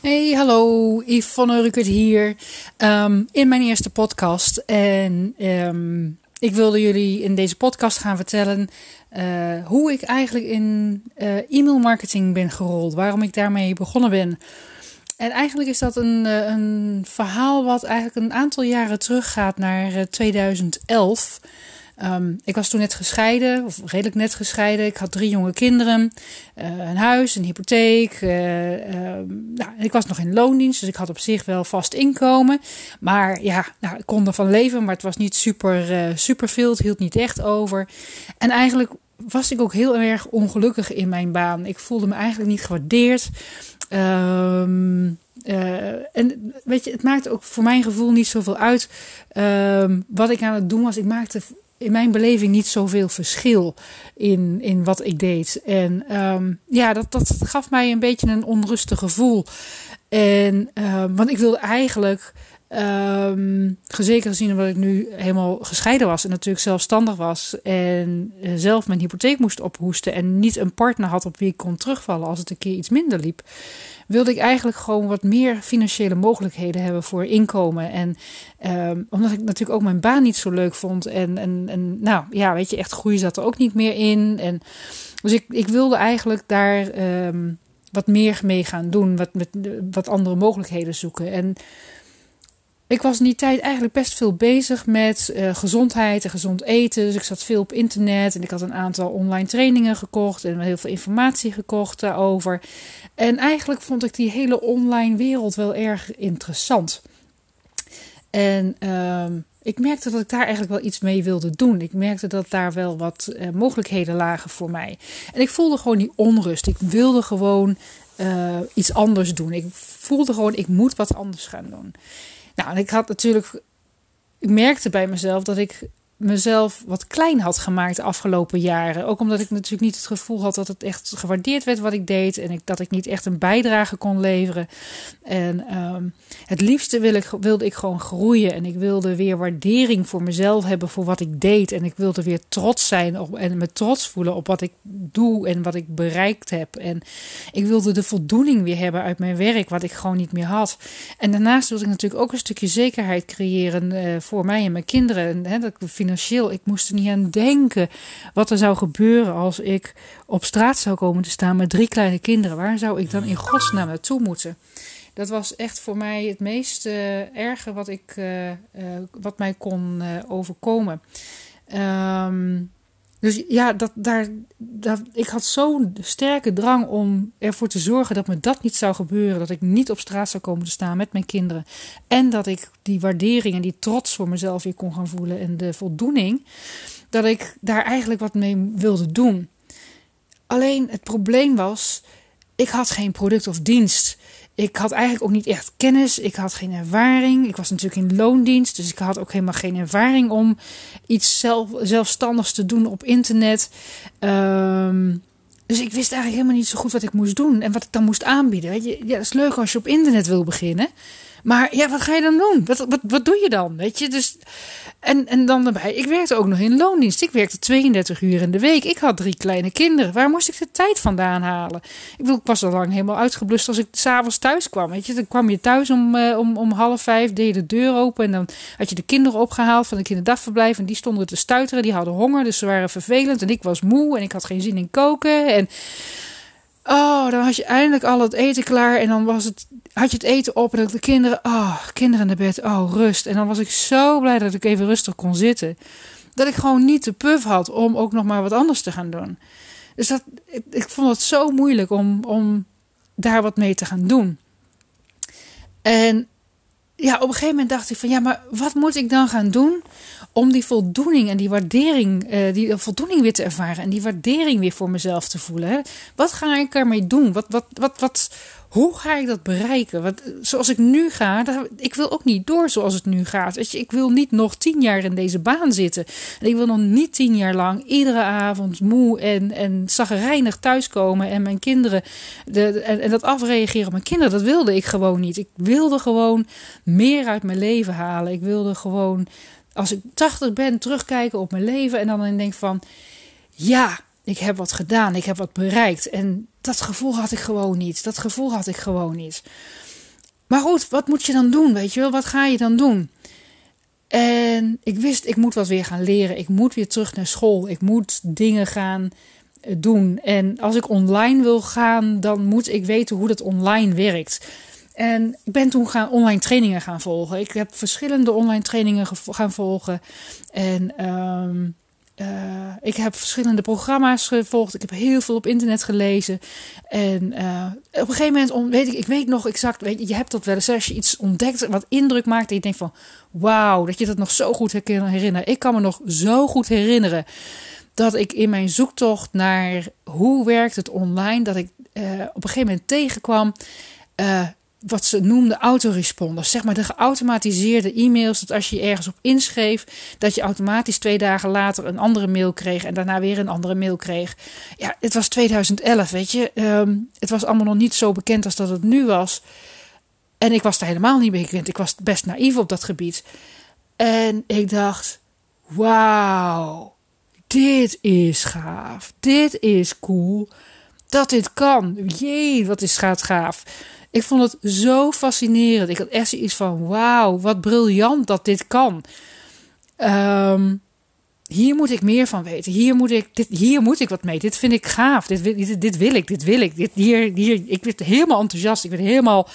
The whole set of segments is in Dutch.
Hey, hallo, Yvonne Ruckert hier. Um, in mijn eerste podcast. En um, ik wilde jullie in deze podcast gaan vertellen uh, hoe ik eigenlijk in uh, e-mail marketing ben gerold. Waarom ik daarmee begonnen ben. En eigenlijk is dat een, uh, een verhaal wat eigenlijk een aantal jaren teruggaat naar 2011. Um, ik was toen net gescheiden, of redelijk net gescheiden. Ik had drie jonge kinderen, uh, een huis, een hypotheek. Uh, uh, nou, ik was nog in loondienst, dus ik had op zich wel vast inkomen. Maar ja, nou, ik kon ervan leven, maar het was niet super, super veel. Het hield niet echt over. En eigenlijk was ik ook heel erg ongelukkig in mijn baan. Ik voelde me eigenlijk niet gewaardeerd. Uh, en weet je, het maakte ook voor mijn gevoel niet zoveel uit wat ik aan het doen was. Ik maakte in mijn beleving niet zoveel verschil in, in wat ik deed. En um, ja, dat, dat gaf mij een beetje een onrustig gevoel. En, um, want ik wilde eigenlijk, um, zeker gezien dat ik nu helemaal gescheiden was en natuurlijk zelfstandig was en uh, zelf mijn hypotheek moest ophoesten en niet een partner had op wie ik kon terugvallen als het een keer iets minder liep, wilde ik eigenlijk gewoon wat meer financiële mogelijkheden hebben voor inkomen. En um, omdat ik natuurlijk ook mijn baan niet zo leuk vond. En, en, en nou ja, weet je, echt groei zat er ook niet meer in. En, dus ik, ik wilde eigenlijk daar um, wat meer mee gaan doen. Wat, met, wat andere mogelijkheden zoeken. En ik was in die tijd eigenlijk best veel bezig met uh, gezondheid en gezond eten. Dus ik zat veel op internet en ik had een aantal online trainingen gekocht en heel veel informatie gekocht daarover. En eigenlijk vond ik die hele online wereld wel erg interessant. En uh, ik merkte dat ik daar eigenlijk wel iets mee wilde doen. Ik merkte dat daar wel wat uh, mogelijkheden lagen voor mij. En ik voelde gewoon die onrust. Ik wilde gewoon uh, iets anders doen. Ik voelde gewoon, ik moet wat anders gaan doen. Nou, en ik had natuurlijk. Ik merkte bij mezelf dat ik mezelf wat klein had gemaakt de afgelopen jaren. Ook omdat ik natuurlijk niet het gevoel had dat het echt gewaardeerd werd wat ik deed. En ik, dat ik niet echt een bijdrage kon leveren. En um, het liefste wil ik, wilde ik gewoon groeien. En ik wilde weer waardering voor mezelf hebben voor wat ik deed. En ik wilde weer trots zijn op, en me trots voelen op wat ik doe en wat ik bereikt heb. En ik wilde de voldoening weer hebben uit mijn werk, wat ik gewoon niet meer had. En daarnaast wilde ik natuurlijk ook een stukje zekerheid creëren uh, voor mij en mijn kinderen. En, hè, dat ik financieel, ik moest er niet aan denken wat er zou gebeuren als ik op straat zou komen te staan met drie kleine kinderen. Waar zou ik dan in godsnaam naartoe moeten? Dat was echt voor mij het meest uh, erge wat, ik, uh, uh, wat mij kon overkomen. Um, dus ja, dat, daar, dat, ik had zo'n sterke drang om ervoor te zorgen dat me dat niet zou gebeuren. Dat ik niet op straat zou komen te staan met mijn kinderen. En dat ik die waardering en die trots voor mezelf weer kon gaan voelen. En de voldoening. Dat ik daar eigenlijk wat mee wilde doen. Alleen het probleem was, ik had geen product of dienst. Ik had eigenlijk ook niet echt kennis. Ik had geen ervaring. Ik was natuurlijk in loondienst. Dus ik had ook helemaal geen ervaring om iets zelf, zelfstandigs te doen op internet. Um, dus ik wist eigenlijk helemaal niet zo goed wat ik moest doen. En wat ik dan moest aanbieden. Weet je, ja, dat is leuk als je op internet wil beginnen. Maar ja, wat ga je dan doen? Wat, wat, wat doe je dan? Weet je, dus. En, en dan daarbij, ik werkte ook nog in loondienst. Ik werkte 32 uur in de week. Ik had drie kleine kinderen. Waar moest ik de tijd vandaan halen? Ik ik was al lang helemaal uitgeblust als ik s'avonds thuis kwam. Weet je, dan kwam je thuis om, uh, om, om half vijf, deed je de deur open. En dan had je de kinderen opgehaald van de kinderdagverblijf. En die stonden te stuiteren. Die hadden honger, dus ze waren vervelend. En ik was moe en ik had geen zin in koken. En. Oh, dan had je eindelijk al het eten klaar. En dan was het, had je het eten op. En de kinderen, oh, kinderen naar bed. Oh, rust. En dan was ik zo blij dat ik even rustig kon zitten. Dat ik gewoon niet de puff had om ook nog maar wat anders te gaan doen. Dus dat, ik, ik vond het zo moeilijk om, om daar wat mee te gaan doen. En ja, op een gegeven moment dacht ik van ja, maar wat moet ik dan gaan doen om die voldoening en die waardering, uh, die voldoening weer te ervaren en die waardering weer voor mezelf te voelen? Wat ga ik ermee doen? Wat, wat, wat, wat, hoe ga ik dat bereiken? Want zoals ik nu ga, ik wil ook niet door zoals het nu gaat. Weet je, ik wil niet nog tien jaar in deze baan zitten. En ik wil nog niet tien jaar lang iedere avond moe en, en zagrijnig thuiskomen en mijn kinderen de, en, en dat afreageren op mijn kinderen. Dat wilde ik gewoon niet. Ik wilde gewoon meer uit mijn leven halen. Ik wilde gewoon, als ik 80 ben, terugkijken op mijn leven en dan denk van ja ik heb wat gedaan, ik heb wat bereikt. En dat gevoel had ik gewoon niet. Dat gevoel had ik gewoon niet. Maar goed, wat moet je dan doen? Weet je wel, wat ga je dan doen? En ik wist, ik moet wat weer gaan leren. Ik moet weer terug naar school. Ik moet dingen gaan eh, doen. En als ik online wil gaan, dan moet ik weten hoe dat online werkt. En ik ben toen gaan online trainingen gaan volgen. Ik heb verschillende online trainingen gaan volgen. En um, uh, ik heb verschillende programma's gevolgd. Ik heb heel veel op internet gelezen. En uh, op een gegeven moment, weet ik, ik weet nog exact, weet je, je hebt dat wel eens als je iets ontdekt wat indruk maakt. En je denkt van, wauw, dat je dat nog zo goed kan herinneren. Ik kan me nog zo goed herinneren dat ik in mijn zoektocht naar hoe werkt het online, dat ik uh, op een gegeven moment tegenkwam wat ze noemden autoresponders. Zeg maar de geautomatiseerde e-mails. Dat als je ergens op inschreef, dat je automatisch twee dagen later een andere mail kreeg. En daarna weer een andere mail kreeg. Ja, het was 2011, weet je. Um, het was allemaal nog niet zo bekend als dat het nu was. En ik was er helemaal niet bekend. Ik was best naïef op dat gebied. En ik dacht, wauw, dit is gaaf. Dit is cool. Dat dit kan. Jee, wat is gaat gaaf. Ik vond het zo fascinerend. Ik had echt iets van: wauw, wat briljant dat dit kan. Um, hier moet ik meer van weten. Hier moet ik, dit, hier moet ik wat mee. Dit vind ik gaaf. Dit, dit, wil ik. Dit wil ik. Dit, hier, hier, ik werd helemaal enthousiast. Ik werd helemaal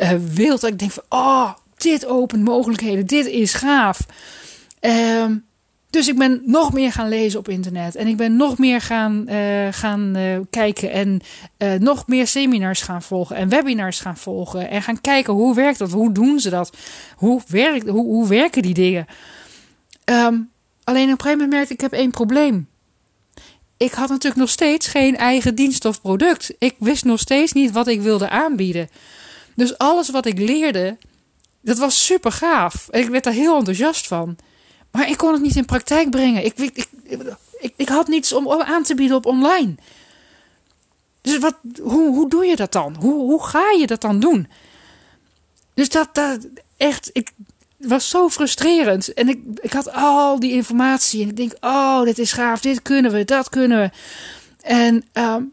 uh, wild. Ik denk van: oh, dit opent mogelijkheden. Dit is gaaf. Um, dus ik ben nog meer gaan lezen op internet. En ik ben nog meer gaan, uh, gaan uh, kijken. En uh, nog meer seminars gaan volgen. En webinars gaan volgen. En gaan kijken hoe werkt dat? Hoe doen ze dat? Hoe, werkt, hoe, hoe werken die dingen? Um, alleen op een gegeven moment merkte ik, ik heb één probleem. Ik had natuurlijk nog steeds geen eigen dienst of product. Ik wist nog steeds niet wat ik wilde aanbieden. Dus alles wat ik leerde, dat was super gaaf. En ik werd daar heel enthousiast van. Maar ik kon het niet in praktijk brengen. Ik, ik, ik, had niets om aan te bieden op online. Dus wat, hoe, hoe doe je dat dan? Hoe, hoe ga je dat dan doen? Dus dat, dat echt, ik, was zo frustrerend. En ik, ik had al die informatie. En ik denk, oh, dit is gaaf. Dit kunnen we, dat kunnen we. En um,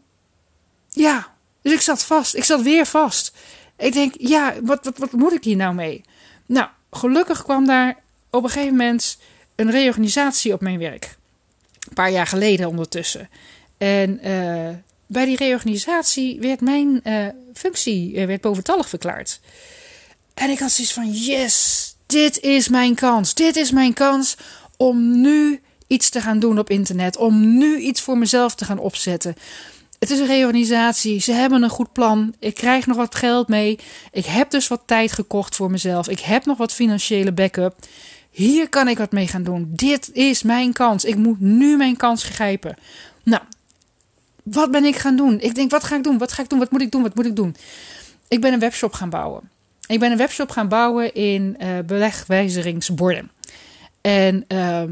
ja, dus ik zat vast. Ik zat weer vast. Ik denk, ja, wat, wat, wat moet ik hier nou mee? Nou, gelukkig kwam daar op een gegeven moment een reorganisatie op mijn werk. Een paar jaar geleden ondertussen. En uh, bij die reorganisatie werd mijn uh, functie uh, werd boventallig verklaard. En ik had zoiets van: yes, dit is mijn kans. Dit is mijn kans om nu iets te gaan doen op internet. Om nu iets voor mezelf te gaan opzetten. Het is een reorganisatie. Ze hebben een goed plan. Ik krijg nog wat geld mee. Ik heb dus wat tijd gekocht voor mezelf. Ik heb nog wat financiële backup. Hier kan ik wat mee gaan doen. Dit is mijn kans. Ik moet nu mijn kans grijpen. Nou, wat ben ik gaan doen? Ik denk, wat ga ik doen? Wat ga ik doen? Wat moet ik doen? Wat moet ik doen? Ik ben een webshop gaan bouwen. Ik ben een webshop gaan bouwen in uh. En uh,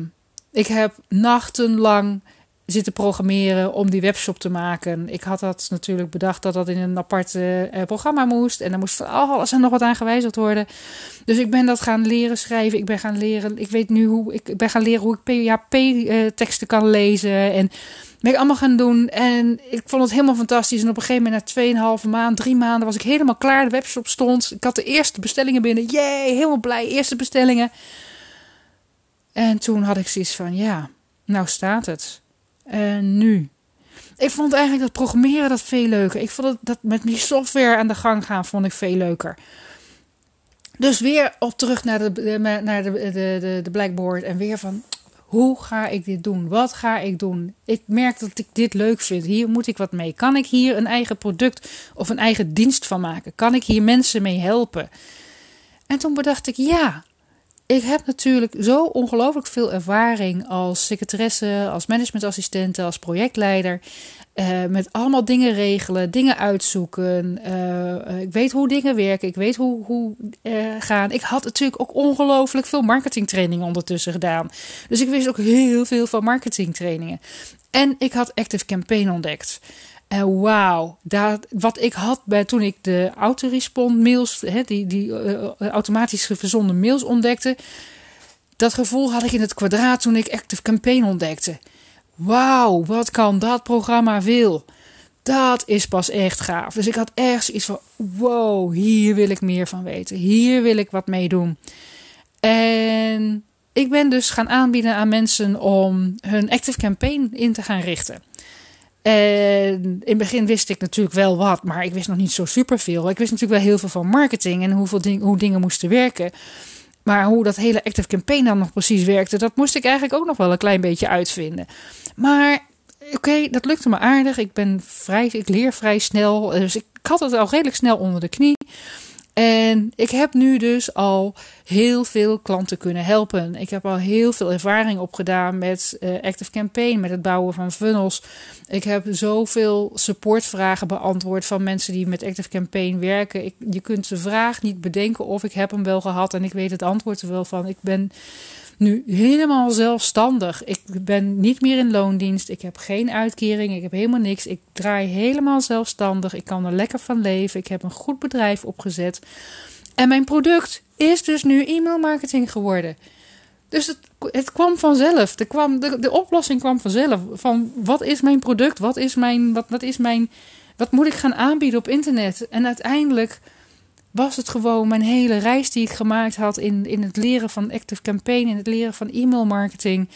ik heb nachtenlang zitten programmeren om die webshop te maken. Ik had dat natuurlijk bedacht dat dat in een apart uh, programma moest. En dan moest van alles en nog wat aan gewijzigd worden. Dus ik ben dat gaan leren schrijven. Ik ben gaan leren. Ik weet nu hoe ik ben gaan leren hoe ik PHP-teksten kan lezen. En ben ik allemaal gaan doen. En ik vond het helemaal fantastisch. En op een gegeven moment, na 2,5 maand, drie maanden, was ik helemaal klaar. De webshop stond. Ik had de eerste bestellingen binnen. Jee, helemaal blij. Eerste bestellingen. En toen had ik zoiets van: ja, nou staat het. En nu? Ik vond eigenlijk dat programmeren dat veel leuker. Ik vond dat met die software aan de gang gaan vond ik veel leuker. Dus weer op terug naar de, naar de, de, de Blackboard en weer van hoe ga ik dit doen? Wat ga ik doen? Ik merk dat ik dit leuk vind. Hier moet ik wat mee. Kan ik hier een eigen product of een eigen dienst van maken? Kan ik hier mensen mee helpen? En toen bedacht ik ja, ik heb natuurlijk zo ongelooflijk veel ervaring als secretaresse, als managementassistente, als projectleider. Uh, met allemaal dingen regelen, dingen uitzoeken. Uh, ik weet hoe dingen werken, ik weet hoe, hoe gaan. Ik had natuurlijk ook ongelooflijk veel marketingtrainingen ondertussen gedaan. Dus ik wist ook heel veel van marketingtrainingen. En ik had Active Campaign ontdekt. En wauw, wat ik had bij toen ik de autorespond mails, die, die uh, automatisch verzonden mails ontdekte, dat gevoel had ik in het kwadraat toen ik Active Campaign ontdekte. Wauw, wat kan dat programma veel? Dat is pas echt gaaf. Dus ik had echt iets van: wow, hier wil ik meer van weten. Hier wil ik wat mee doen. En ik ben dus gaan aanbieden aan mensen om hun Active Campaign in te gaan richten. In het begin wist ik natuurlijk wel wat, maar ik wist nog niet zo superveel. Ik wist natuurlijk wel heel veel van marketing en hoeveel hoe dingen moesten werken. Maar hoe dat hele Active Campaign dan nog precies werkte, dat moest ik eigenlijk ook nog wel een klein beetje uitvinden. Maar oké, dat lukte me aardig. Ik ben vrij, ik leer vrij snel. Dus ik had het al redelijk snel onder de knie. En ik heb nu dus al heel veel klanten kunnen helpen. Ik heb al heel veel ervaring opgedaan met uh, Active Campaign, met het bouwen van funnels. Ik heb zoveel supportvragen beantwoord van mensen die met Active Campaign werken. Je kunt de vraag niet bedenken of ik heb hem wel gehad en ik weet het antwoord er wel van. Ik ben nu helemaal zelfstandig. Ik ben niet meer in loondienst. Ik heb geen uitkering. Ik heb helemaal niks. Ik draai helemaal zelfstandig. Ik kan er lekker van leven. Ik heb een goed bedrijf opgezet. En mijn product is dus nu e-mailmarketing geworden. Dus het, het kwam vanzelf. De, kwam, de, de oplossing kwam vanzelf. Van wat is mijn product? Wat is mijn. Wat, wat is mijn. Wat moet ik gaan aanbieden op internet? En uiteindelijk was het gewoon mijn hele reis die ik gemaakt had in, in het leren van Active Campaign, in het leren van e-mail marketing,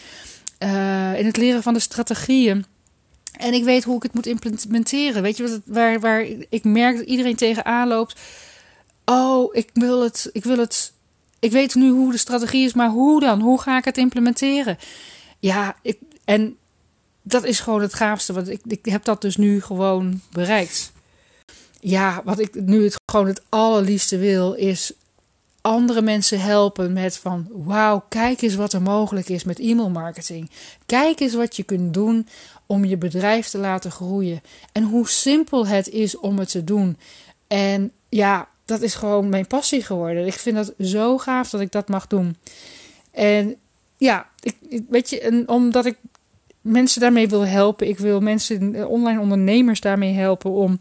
uh, in het leren van de strategieën. En ik weet hoe ik het moet implementeren. Weet je wat het, waar, waar ik merk dat iedereen tegenaan loopt? Oh, ik wil het, ik wil het. Ik weet nu hoe de strategie is, maar hoe dan? Hoe ga ik het implementeren? Ja, ik, en dat is gewoon het gaafste. Want ik, ik heb dat dus nu gewoon bereikt ja, wat ik nu het gewoon het allerliefste wil, is andere mensen helpen met van wauw, kijk eens wat er mogelijk is met e-mailmarketing. Kijk eens wat je kunt doen om je bedrijf te laten groeien. En hoe simpel het is om het te doen. En ja, dat is gewoon mijn passie geworden. Ik vind dat zo gaaf dat ik dat mag doen. En ja, ik, weet je, omdat ik mensen daarmee wil helpen. Ik wil mensen, eh, online ondernemers daarmee helpen om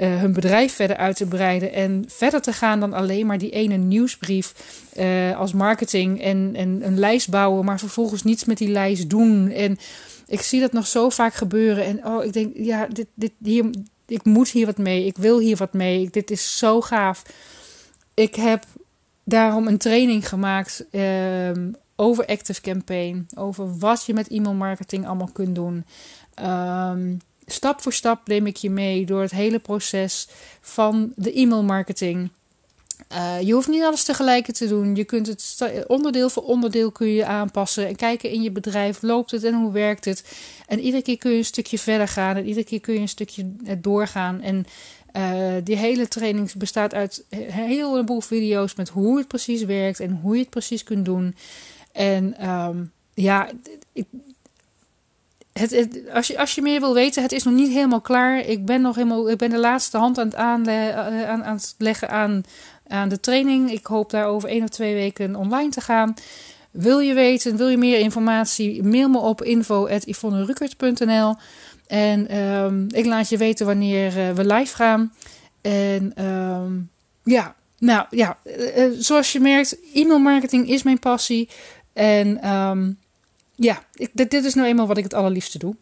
uh, hun bedrijf verder uit te breiden. En verder te gaan dan alleen maar die ene nieuwsbrief uh, als marketing en, en een lijst bouwen, maar vervolgens niets met die lijst doen. En ik zie dat nog zo vaak gebeuren. En oh, ik denk, ja, dit, dit, hier, ik moet hier wat mee. Ik wil hier wat mee. Dit is zo gaaf. Ik heb daarom een training gemaakt uh, over Active Campaign, over wat je met e-mail marketing allemaal kunt doen. Um, stap voor stap neem ik je mee door het hele proces van de e-mail marketing. Uh, je hoeft niet alles tegelijk te doen. Je kunt het onderdeel voor onderdeel kun je aanpassen en kijken in je bedrijf loopt het en hoe werkt het. En iedere keer kun je een stukje verder gaan en iedere keer kun je een stukje doorgaan. En uh, die hele training bestaat uit een heleboel video's met hoe het precies werkt en hoe je het precies kunt doen. En um, ja, ik, het, als, je, als je meer wil weten, het is nog niet helemaal klaar. Ik ben nog helemaal, ik ben de laatste hand aan het, aanle, eh, aan, aan het leggen aan, aan de training. Ik hoop daar over één of twee weken online te gaan. Wil je weten, wil je meer informatie, mail me op info.yvonnerukert.nl En um, ik laat je weten wanneer uh, we live gaan. En um, ja, nou ja, uh, zoals je merkt, e-mail marketing is mijn passie. En um, ja, ik, dit, dit is nou eenmaal wat ik het allerliefste doe.